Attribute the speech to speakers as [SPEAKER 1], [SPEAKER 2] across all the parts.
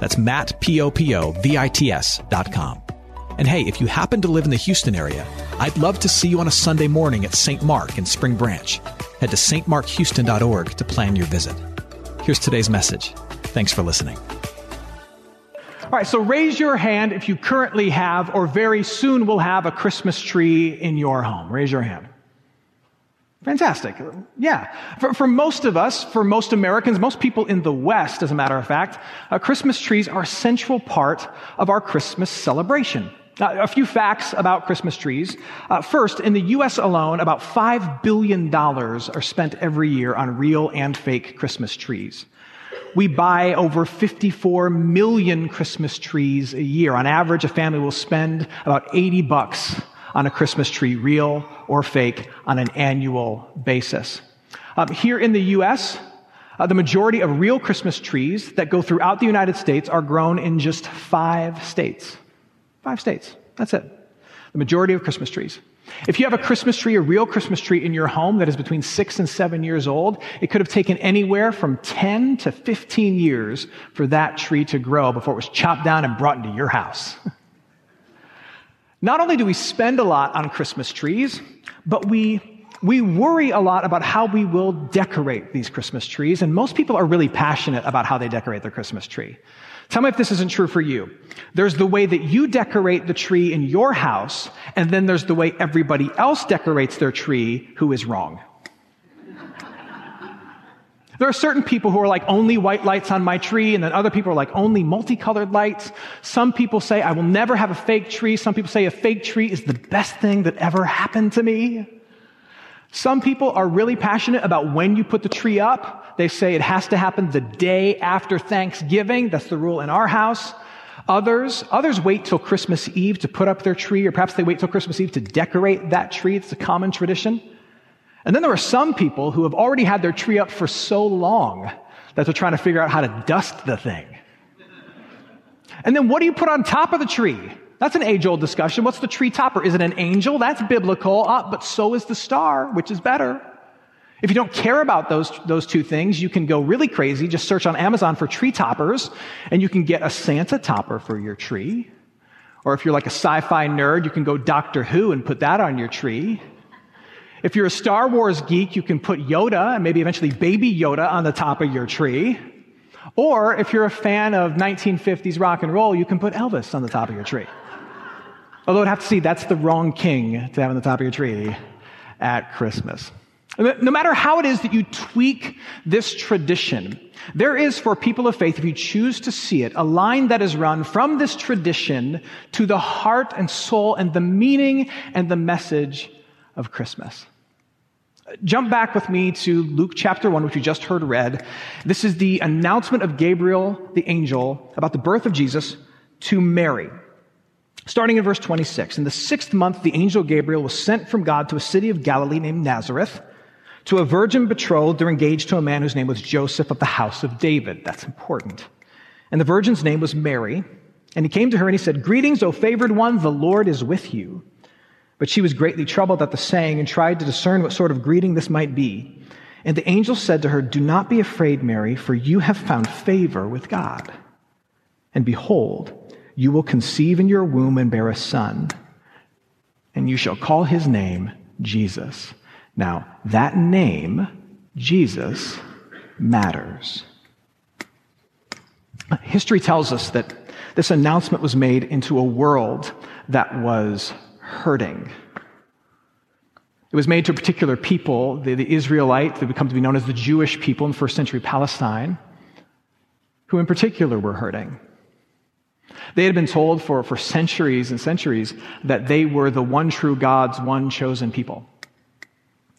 [SPEAKER 1] That's Matt, P-O-P-O-V-I-T-S dot com. And hey, if you happen to live in the Houston area, I'd love to see you on a Sunday morning at St. Mark in Spring Branch. Head to stmarkhouston.org to plan your visit. Here's today's message. Thanks for listening.
[SPEAKER 2] All right, so raise your hand if you currently have or very soon will have a Christmas tree in your home. Raise your hand. Fantastic. Yeah. For, for, most of us, for most Americans, most people in the West, as a matter of fact, uh, Christmas trees are a central part of our Christmas celebration. Uh, a few facts about Christmas trees. Uh, first, in the U.S. alone, about $5 billion are spent every year on real and fake Christmas trees. We buy over 54 million Christmas trees a year. On average, a family will spend about 80 bucks on a Christmas tree, real or fake, on an annual basis. Um, here in the U.S., uh, the majority of real Christmas trees that go throughout the United States are grown in just five states. Five states. That's it. The majority of Christmas trees. If you have a Christmas tree, a real Christmas tree in your home that is between six and seven years old, it could have taken anywhere from 10 to 15 years for that tree to grow before it was chopped down and brought into your house. Not only do we spend a lot on Christmas trees, but we, we worry a lot about how we will decorate these Christmas trees, and most people are really passionate about how they decorate their Christmas tree. Tell me if this isn't true for you. There's the way that you decorate the tree in your house, and then there's the way everybody else decorates their tree who is wrong. There are certain people who are like only white lights on my tree, and then other people are like only multicolored lights. Some people say I will never have a fake tree. Some people say a fake tree is the best thing that ever happened to me. Some people are really passionate about when you put the tree up. They say it has to happen the day after Thanksgiving. That's the rule in our house. Others, others wait till Christmas Eve to put up their tree, or perhaps they wait till Christmas Eve to decorate that tree. It's a common tradition. And then there are some people who have already had their tree up for so long that they're trying to figure out how to dust the thing. And then what do you put on top of the tree? That's an age old discussion. What's the tree topper? Is it an angel? That's biblical, uh, but so is the star, which is better. If you don't care about those, those two things, you can go really crazy. Just search on Amazon for tree toppers, and you can get a Santa topper for your tree. Or if you're like a sci fi nerd, you can go Doctor Who and put that on your tree. If you're a Star Wars geek, you can put Yoda and maybe eventually baby Yoda on the top of your tree. Or if you're a fan of 1950s rock and roll, you can put Elvis on the top of your tree. Although I'd have to see that's the wrong king to have on the top of your tree at Christmas. No matter how it is that you tweak this tradition, there is for people of faith, if you choose to see it, a line that is run from this tradition to the heart and soul and the meaning and the message of Christmas. Jump back with me to Luke chapter 1, which we just heard read. This is the announcement of Gabriel, the angel, about the birth of Jesus to Mary. Starting in verse 26. In the sixth month, the angel Gabriel was sent from God to a city of Galilee named Nazareth to a virgin betrothed or engaged to a man whose name was Joseph of the house of David. That's important. And the virgin's name was Mary. And he came to her and he said, Greetings, O favored one, the Lord is with you. But she was greatly troubled at the saying and tried to discern what sort of greeting this might be. And the angel said to her, Do not be afraid, Mary, for you have found favor with God. And behold, you will conceive in your womb and bear a son, and you shall call his name Jesus. Now, that name, Jesus, matters. History tells us that this announcement was made into a world that was hurting. It was made to a particular people, the, the Israelite, that would come to be known as the Jewish people in first century Palestine, who in particular were hurting. They had been told for, for centuries and centuries that they were the one true God's one chosen people.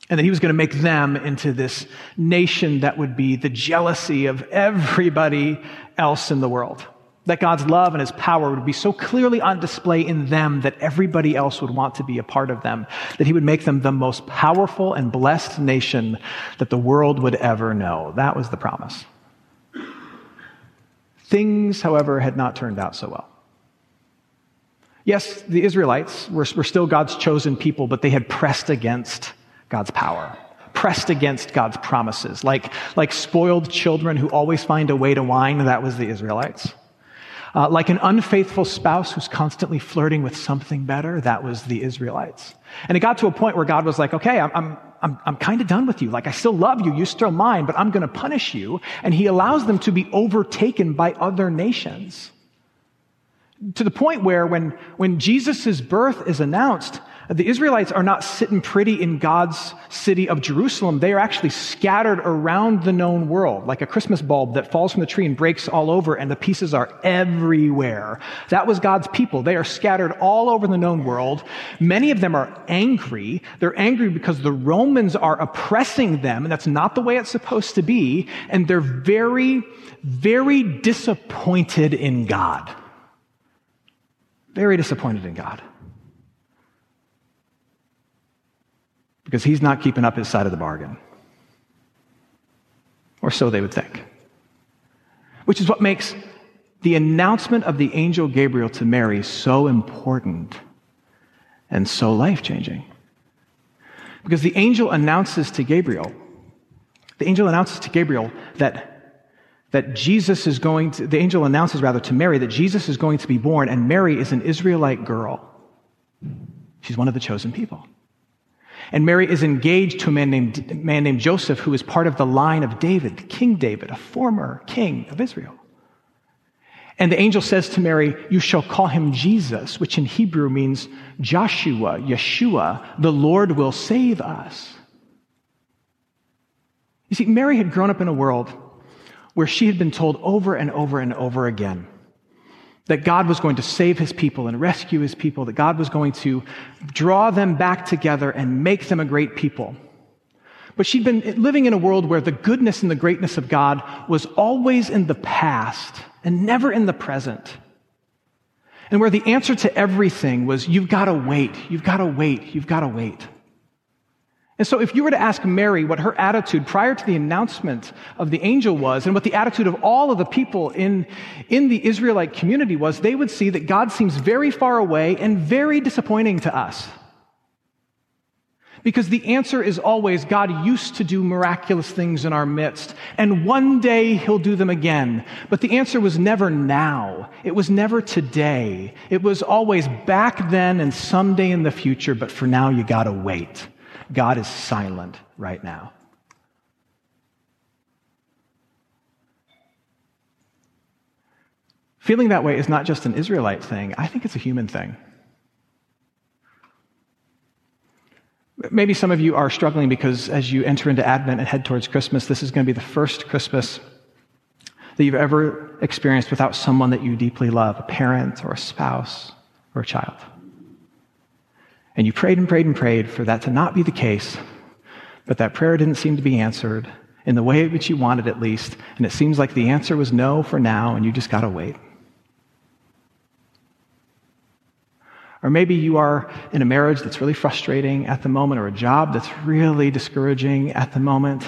[SPEAKER 2] And that he was going to make them into this nation that would be the jealousy of everybody else in the world. That God's love and his power would be so clearly on display in them that everybody else would want to be a part of them. That he would make them the most powerful and blessed nation that the world would ever know. That was the promise. Things, however, had not turned out so well. Yes, the Israelites were, were still God's chosen people, but they had pressed against God's power pressed against God's promises, like, like spoiled children who always find a way to whine. That was the Israelites. Uh, like an unfaithful spouse who's constantly flirting with something better. That was the Israelites. And it got to a point where God was like, okay, I'm, I'm, I'm, I'm kind of done with you. Like, I still love you. You're still mine, but I'm going to punish you. And he allows them to be overtaken by other nations. To the point where when, when Jesus' birth is announced, the Israelites are not sitting pretty in God's city of Jerusalem. They are actually scattered around the known world, like a Christmas bulb that falls from the tree and breaks all over, and the pieces are everywhere. That was God's people. They are scattered all over the known world. Many of them are angry. They're angry because the Romans are oppressing them, and that's not the way it's supposed to be. And they're very, very disappointed in God. Very disappointed in God. Because he's not keeping up his side of the bargain. Or so they would think. Which is what makes the announcement of the angel Gabriel to Mary so important and so life changing. Because the angel announces to Gabriel, the angel announces to Gabriel that, that Jesus is going to, the angel announces rather to Mary that Jesus is going to be born, and Mary is an Israelite girl. She's one of the chosen people. And Mary is engaged to a man named, man named Joseph, who is part of the line of David, King David, a former king of Israel. And the angel says to Mary, You shall call him Jesus, which in Hebrew means Joshua, Yeshua, the Lord will save us. You see, Mary had grown up in a world where she had been told over and over and over again that God was going to save his people and rescue his people, that God was going to draw them back together and make them a great people. But she'd been living in a world where the goodness and the greatness of God was always in the past and never in the present. And where the answer to everything was, you've got to wait, you've got to wait, you've got to wait. And so, if you were to ask Mary what her attitude prior to the announcement of the angel was, and what the attitude of all of the people in, in the Israelite community was, they would see that God seems very far away and very disappointing to us. Because the answer is always God used to do miraculous things in our midst, and one day he'll do them again. But the answer was never now. It was never today. It was always back then and someday in the future, but for now you gotta wait. God is silent right now. Feeling that way is not just an Israelite thing, I think it's a human thing. Maybe some of you are struggling because as you enter into Advent and head towards Christmas, this is going to be the first Christmas that you've ever experienced without someone that you deeply love a parent or a spouse or a child. And you prayed and prayed and prayed for that to not be the case, but that prayer didn't seem to be answered in the way which you wanted, at least. And it seems like the answer was no for now, and you just got to wait. Or maybe you are in a marriage that's really frustrating at the moment, or a job that's really discouraging at the moment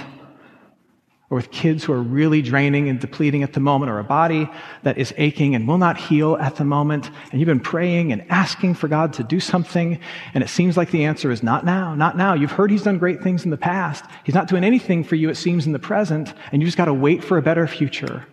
[SPEAKER 2] or with kids who are really draining and depleting at the moment, or a body that is aching and will not heal at the moment, and you've been praying and asking for God to do something, and it seems like the answer is not now, not now. You've heard He's done great things in the past. He's not doing anything for you, it seems, in the present, and you just got to wait for a better future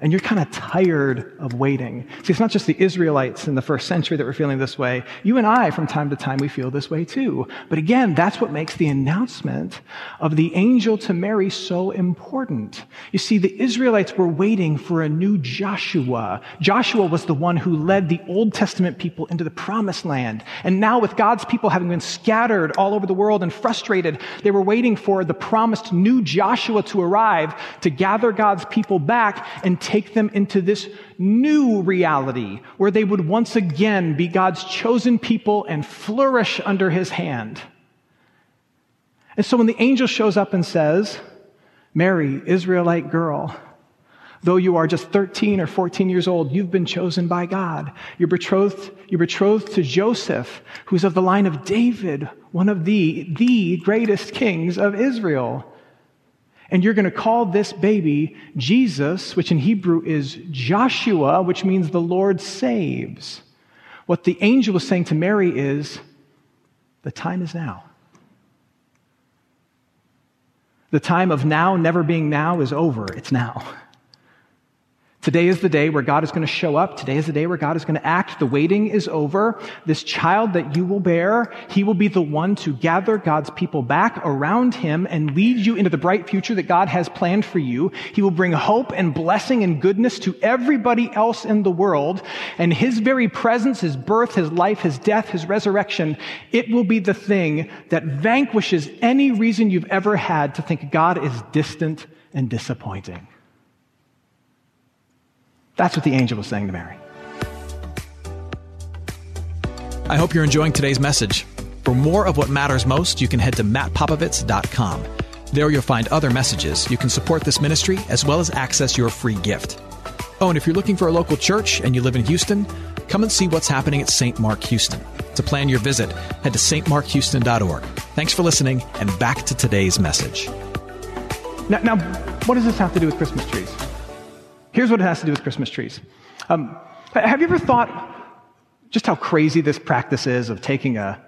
[SPEAKER 2] and you're kind of tired of waiting. See, it's not just the Israelites in the first century that were feeling this way. You and I, from time to time, we feel this way too. But again, that's what makes the announcement of the angel to Mary so important. You see, the Israelites were waiting for a new Joshua. Joshua was the one who led the Old Testament people into the promised land. And now with God's people having been scattered all over the world and frustrated, they were waiting for the promised new Joshua to arrive to gather God's people back and take them into this new reality where they would once again be God's chosen people and flourish under his hand. And so when the angel shows up and says, Mary, Israelite girl, Though you are just 13 or 14 years old, you've been chosen by God. You're betrothed, you're betrothed to Joseph, who's of the line of David, one of the, the greatest kings of Israel. And you're going to call this baby Jesus, which in Hebrew is Joshua, which means the Lord saves. What the angel was saying to Mary is, the time is now. The time of now never being now is over. It's now. Today is the day where God is going to show up. Today is the day where God is going to act. The waiting is over. This child that you will bear, he will be the one to gather God's people back around him and lead you into the bright future that God has planned for you. He will bring hope and blessing and goodness to everybody else in the world. And his very presence, his birth, his life, his death, his resurrection, it will be the thing that vanquishes any reason you've ever had to think God is distant and disappointing. That's what the angel was saying to Mary.
[SPEAKER 1] I hope you're enjoying today's message. For more of what matters most, you can head to mattpopovits.com. There you'll find other messages. You can support this ministry as well as access your free gift. Oh, and if you're looking for a local church and you live in Houston, come and see what's happening at St. Mark Houston. To plan your visit, head to stmarkhouston.org. Thanks for listening, and back to today's message.
[SPEAKER 2] Now, now what does this have to do with Christmas trees? Here's what it has to do with Christmas trees. Um, have you ever thought just how crazy this practice is of taking a,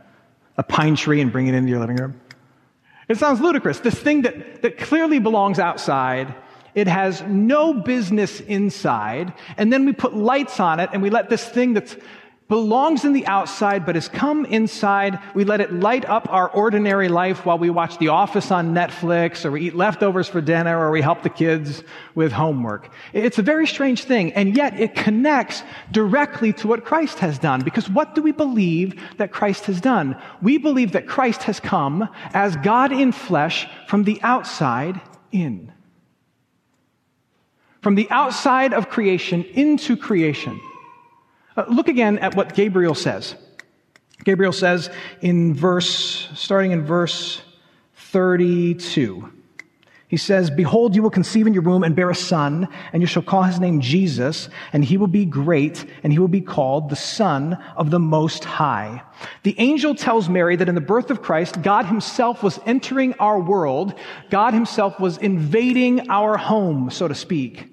[SPEAKER 2] a pine tree and bringing it into your living room? It sounds ludicrous. This thing that, that clearly belongs outside, it has no business inside, and then we put lights on it and we let this thing that's belongs in the outside but has come inside. We let it light up our ordinary life while we watch The Office on Netflix or we eat leftovers for dinner or we help the kids with homework. It's a very strange thing and yet it connects directly to what Christ has done because what do we believe that Christ has done? We believe that Christ has come as God in flesh from the outside in. From the outside of creation into creation. Uh, look again at what Gabriel says. Gabriel says in verse, starting in verse 32. He says, Behold, you will conceive in your womb and bear a son, and you shall call his name Jesus, and he will be great, and he will be called the Son of the Most High. The angel tells Mary that in the birth of Christ, God himself was entering our world. God himself was invading our home, so to speak.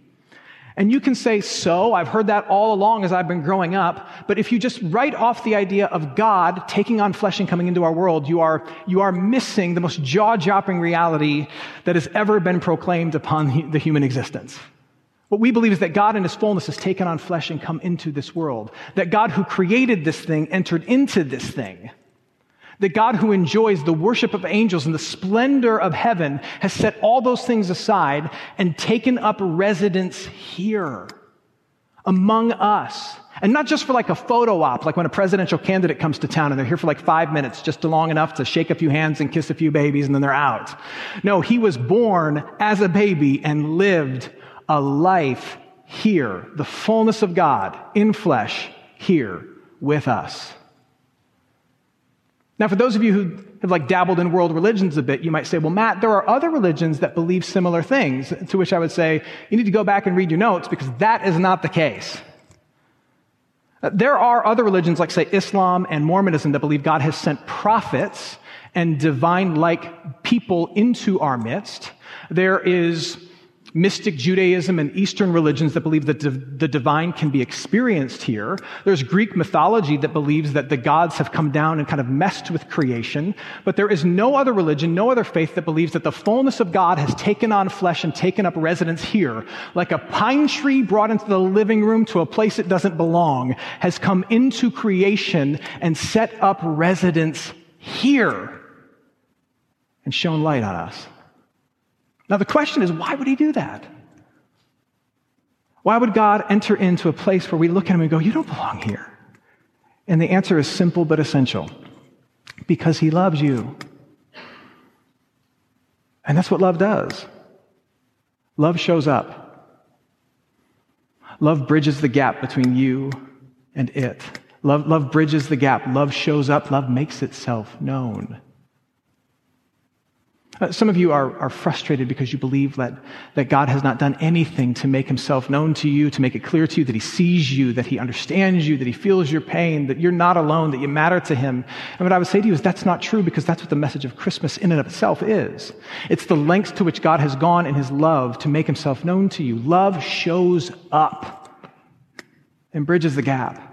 [SPEAKER 2] And you can say, so, I've heard that all along as I've been growing up. But if you just write off the idea of God taking on flesh and coming into our world, you are, you are missing the most jaw dropping reality that has ever been proclaimed upon the human existence. What we believe is that God in his fullness has taken on flesh and come into this world. That God who created this thing entered into this thing. That God who enjoys the worship of angels and the splendor of heaven has set all those things aside and taken up residence here among us. And not just for like a photo op, like when a presidential candidate comes to town and they're here for like five minutes, just long enough to shake a few hands and kiss a few babies and then they're out. No, he was born as a baby and lived a life here, the fullness of God in flesh here with us. Now, for those of you who have like dabbled in world religions a bit, you might say, well, Matt, there are other religions that believe similar things. To which I would say, you need to go back and read your notes because that is not the case. There are other religions like, say, Islam and Mormonism that believe God has sent prophets and divine like people into our midst. There is mystic Judaism and Eastern religions that believe that the divine can be experienced here. There's Greek mythology that believes that the gods have come down and kind of messed with creation. But there is no other religion, no other faith that believes that the fullness of God has taken on flesh and taken up residence here. Like a pine tree brought into the living room to a place it doesn't belong has come into creation and set up residence here and shone light on us. Now, the question is, why would he do that? Why would God enter into a place where we look at him and go, You don't belong here? And the answer is simple but essential because he loves you. And that's what love does. Love shows up. Love bridges the gap between you and it. Love, love bridges the gap. Love shows up. Love makes itself known. Uh, some of you are, are frustrated because you believe that, that God has not done anything to make himself known to you, to make it clear to you that he sees you, that he understands you, that he feels your pain, that you're not alone, that you matter to him. And what I would say to you is that's not true because that's what the message of Christmas in and of itself is. It's the lengths to which God has gone in his love to make himself known to you. Love shows up and bridges the gap.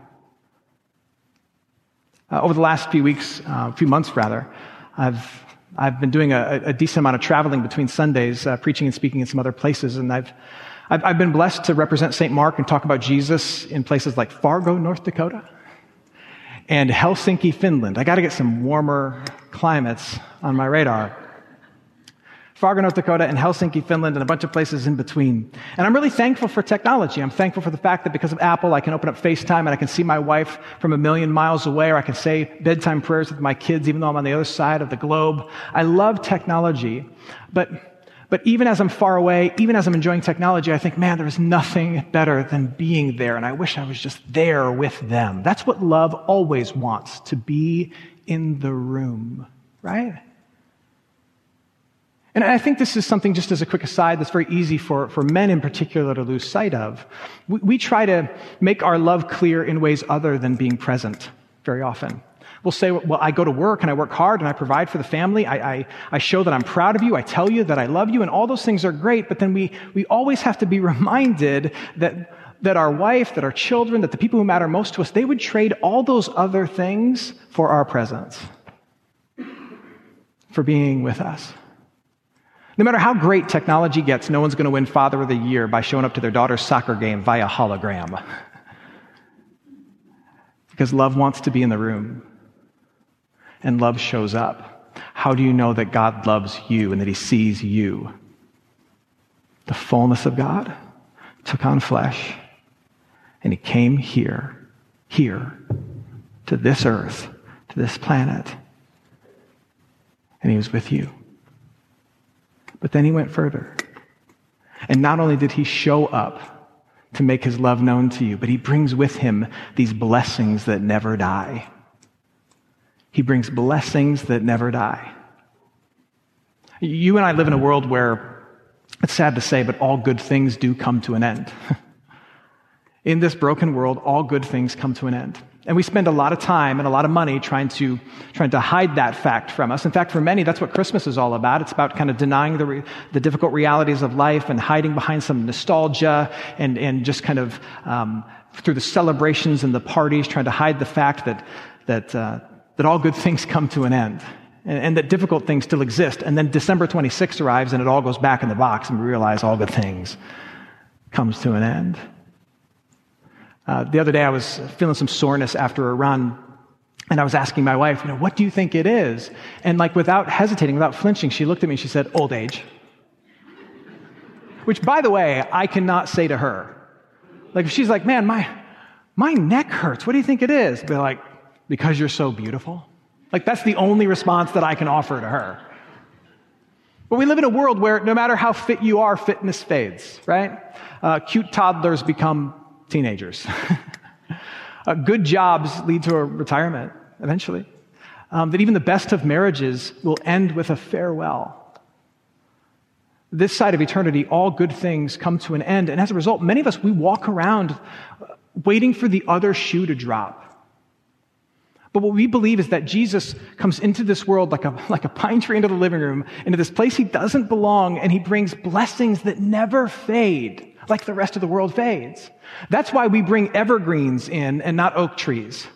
[SPEAKER 2] Uh, over the last few weeks, uh, few months rather, I've I've been doing a, a decent amount of traveling between Sundays, uh, preaching and speaking in some other places, and I've, I've, I've been blessed to represent St. Mark and talk about Jesus in places like Fargo, North Dakota, and Helsinki, Finland. I got to get some warmer climates on my radar. Fargo, North Dakota, and Helsinki, Finland, and a bunch of places in between. And I'm really thankful for technology. I'm thankful for the fact that because of Apple, I can open up FaceTime and I can see my wife from a million miles away, or I can say bedtime prayers with my kids even though I'm on the other side of the globe. I love technology, but but even as I'm far away, even as I'm enjoying technology, I think, man, there is nothing better than being there. And I wish I was just there with them. That's what love always wants to be in the room, right? And I think this is something, just as a quick aside, that's very easy for, for men in particular to lose sight of. We, we try to make our love clear in ways other than being present very often. We'll say, well, I go to work and I work hard and I provide for the family. I, I, I, show that I'm proud of you. I tell you that I love you. And all those things are great. But then we, we always have to be reminded that, that our wife, that our children, that the people who matter most to us, they would trade all those other things for our presence, for being with us. No matter how great technology gets, no one's going to win Father of the Year by showing up to their daughter's soccer game via hologram. because love wants to be in the room, and love shows up. How do you know that God loves you and that He sees you? The fullness of God took on flesh, and He came here, here, to this earth, to this planet, and He was with you. But then he went further. And not only did he show up to make his love known to you, but he brings with him these blessings that never die. He brings blessings that never die. You and I live in a world where it's sad to say, but all good things do come to an end. in this broken world, all good things come to an end. And we spend a lot of time and a lot of money trying to, trying to hide that fact from us. In fact, for many, that's what Christmas is all about. It's about kind of denying the, re, the difficult realities of life and hiding behind some nostalgia and, and just kind of um, through the celebrations and the parties, trying to hide the fact that, that, uh, that all good things come to an end and, and that difficult things still exist. And then December 26th arrives and it all goes back in the box and we realize all good things comes to an end. Uh, the other day, I was feeling some soreness after a run, and I was asking my wife, you know, what do you think it is? And like without hesitating, without flinching, she looked at me and she said, old age. Which, by the way, I cannot say to her. Like if she's like, man, my, my neck hurts. What do you think it is? Be like, because you're so beautiful. Like that's the only response that I can offer to her. But we live in a world where no matter how fit you are, fitness fades, right? Uh, cute toddlers become teenagers. uh, good jobs lead to a retirement eventually. Um, that even the best of marriages will end with a farewell. This side of eternity, all good things come to an end. And as a result, many of us, we walk around uh, waiting for the other shoe to drop. But what we believe is that Jesus comes into this world like a, like a pine tree into the living room, into this place he doesn't belong, and he brings blessings that never fade like the rest of the world fades. That's why we bring evergreens in and not oak trees.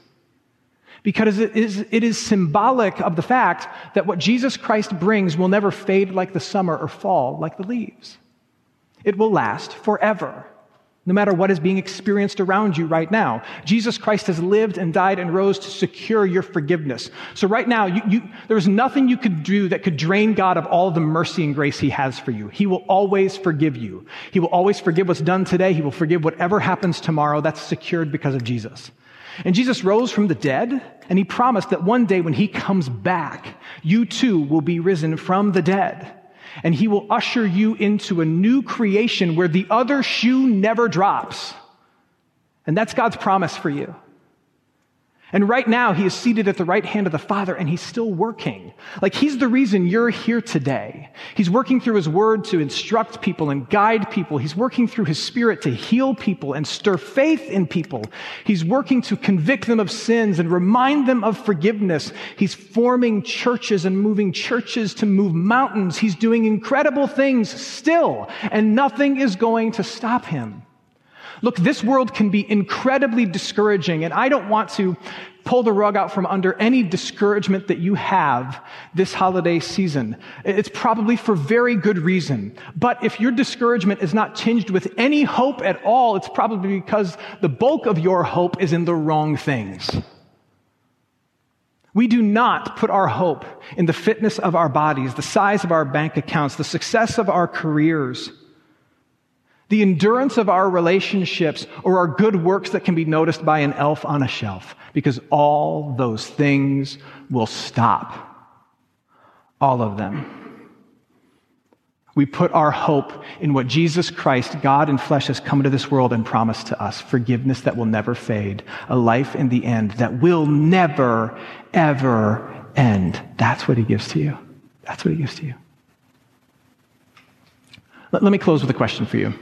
[SPEAKER 2] Because it is, it is symbolic of the fact that what Jesus Christ brings will never fade like the summer or fall like the leaves. It will last forever no matter what is being experienced around you right now. Jesus Christ has lived and died and rose to secure your forgiveness. So right now, you, you, there's nothing you could do that could drain God of all the mercy and grace he has for you. He will always forgive you. He will always forgive what's done today. He will forgive whatever happens tomorrow. That's secured because of Jesus. And Jesus rose from the dead, and he promised that one day when he comes back, you too will be risen from the dead and he will usher you into a new creation where the other shoe never drops. And that's God's promise for you. And right now, he is seated at the right hand of the Father and he's still working. Like he's the reason you're here today. He's working through his word to instruct people and guide people. He's working through his spirit to heal people and stir faith in people. He's working to convict them of sins and remind them of forgiveness. He's forming churches and moving churches to move mountains. He's doing incredible things still and nothing is going to stop him. Look, this world can be incredibly discouraging, and I don't want to pull the rug out from under any discouragement that you have this holiday season. It's probably for very good reason. But if your discouragement is not tinged with any hope at all, it's probably because the bulk of your hope is in the wrong things. We do not put our hope in the fitness of our bodies, the size of our bank accounts, the success of our careers the endurance of our relationships, or our good works that can be noticed by an elf on a shelf, because all those things will stop. All of them. We put our hope in what Jesus Christ, God in flesh, has come into this world and promised to us forgiveness that will never fade, a life in the end that will never, ever end. That's what He gives to you. That's what He gives to you. Let, let me close with a question for you.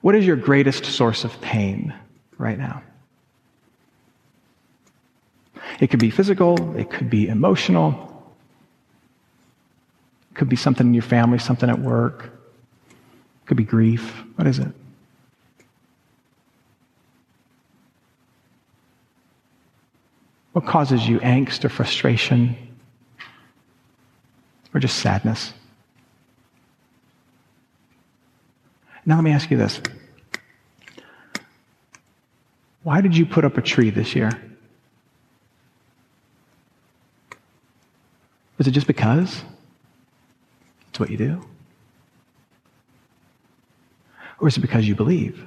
[SPEAKER 2] What is your greatest source of pain right now? It could be physical, it could be emotional, it could be something in your family, something at work, it could be grief. What is it? What causes you angst or frustration or just sadness? Now, let me ask you this Why did you put up a tree this year? Was it just because? It's what you do? Or is it because you believe?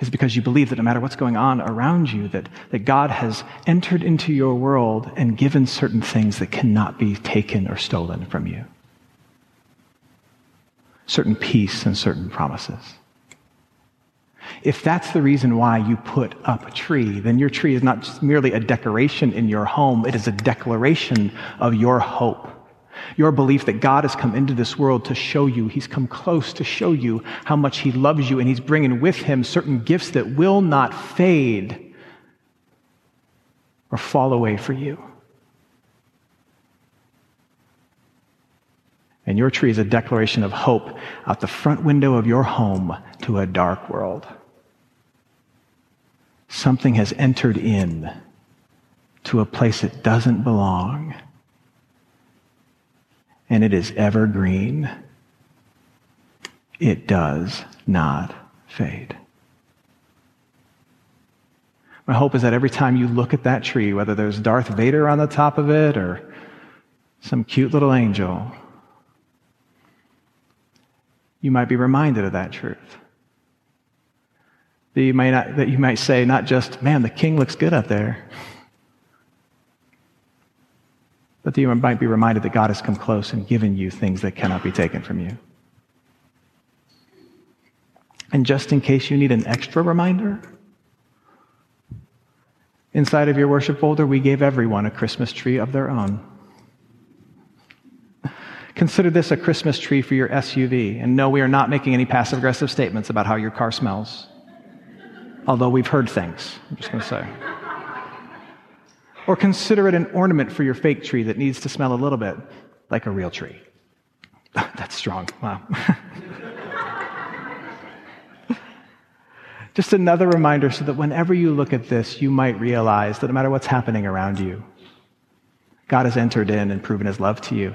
[SPEAKER 2] Is because you believe that no matter what's going on around you, that, that God has entered into your world and given certain things that cannot be taken or stolen from you? Certain peace and certain promises. If that's the reason why you put up a tree, then your tree is not just merely a decoration in your home, it is a declaration of your hope. Your belief that God has come into this world to show you, He's come close to show you how much He loves you, and He's bringing with Him certain gifts that will not fade or fall away for you. And your tree is a declaration of hope out the front window of your home to a dark world. Something has entered in to a place it doesn't belong. And it is evergreen. It does not fade. My hope is that every time you look at that tree, whether there's Darth Vader on the top of it or some cute little angel, you might be reminded of that truth. That you might, not, that you might say, not just, man, the king looks good up there, but that you might be reminded that God has come close and given you things that cannot be taken from you. And just in case you need an extra reminder, inside of your worship folder, we gave everyone a Christmas tree of their own. Consider this a Christmas tree for your SUV. And no, we are not making any passive aggressive statements about how your car smells. Although we've heard things, I'm just going to say. Or consider it an ornament for your fake tree that needs to smell a little bit like a real tree. That's strong. Wow. Just another reminder so that whenever you look at this, you might realize that no matter what's happening around you, God has entered in and proven his love to you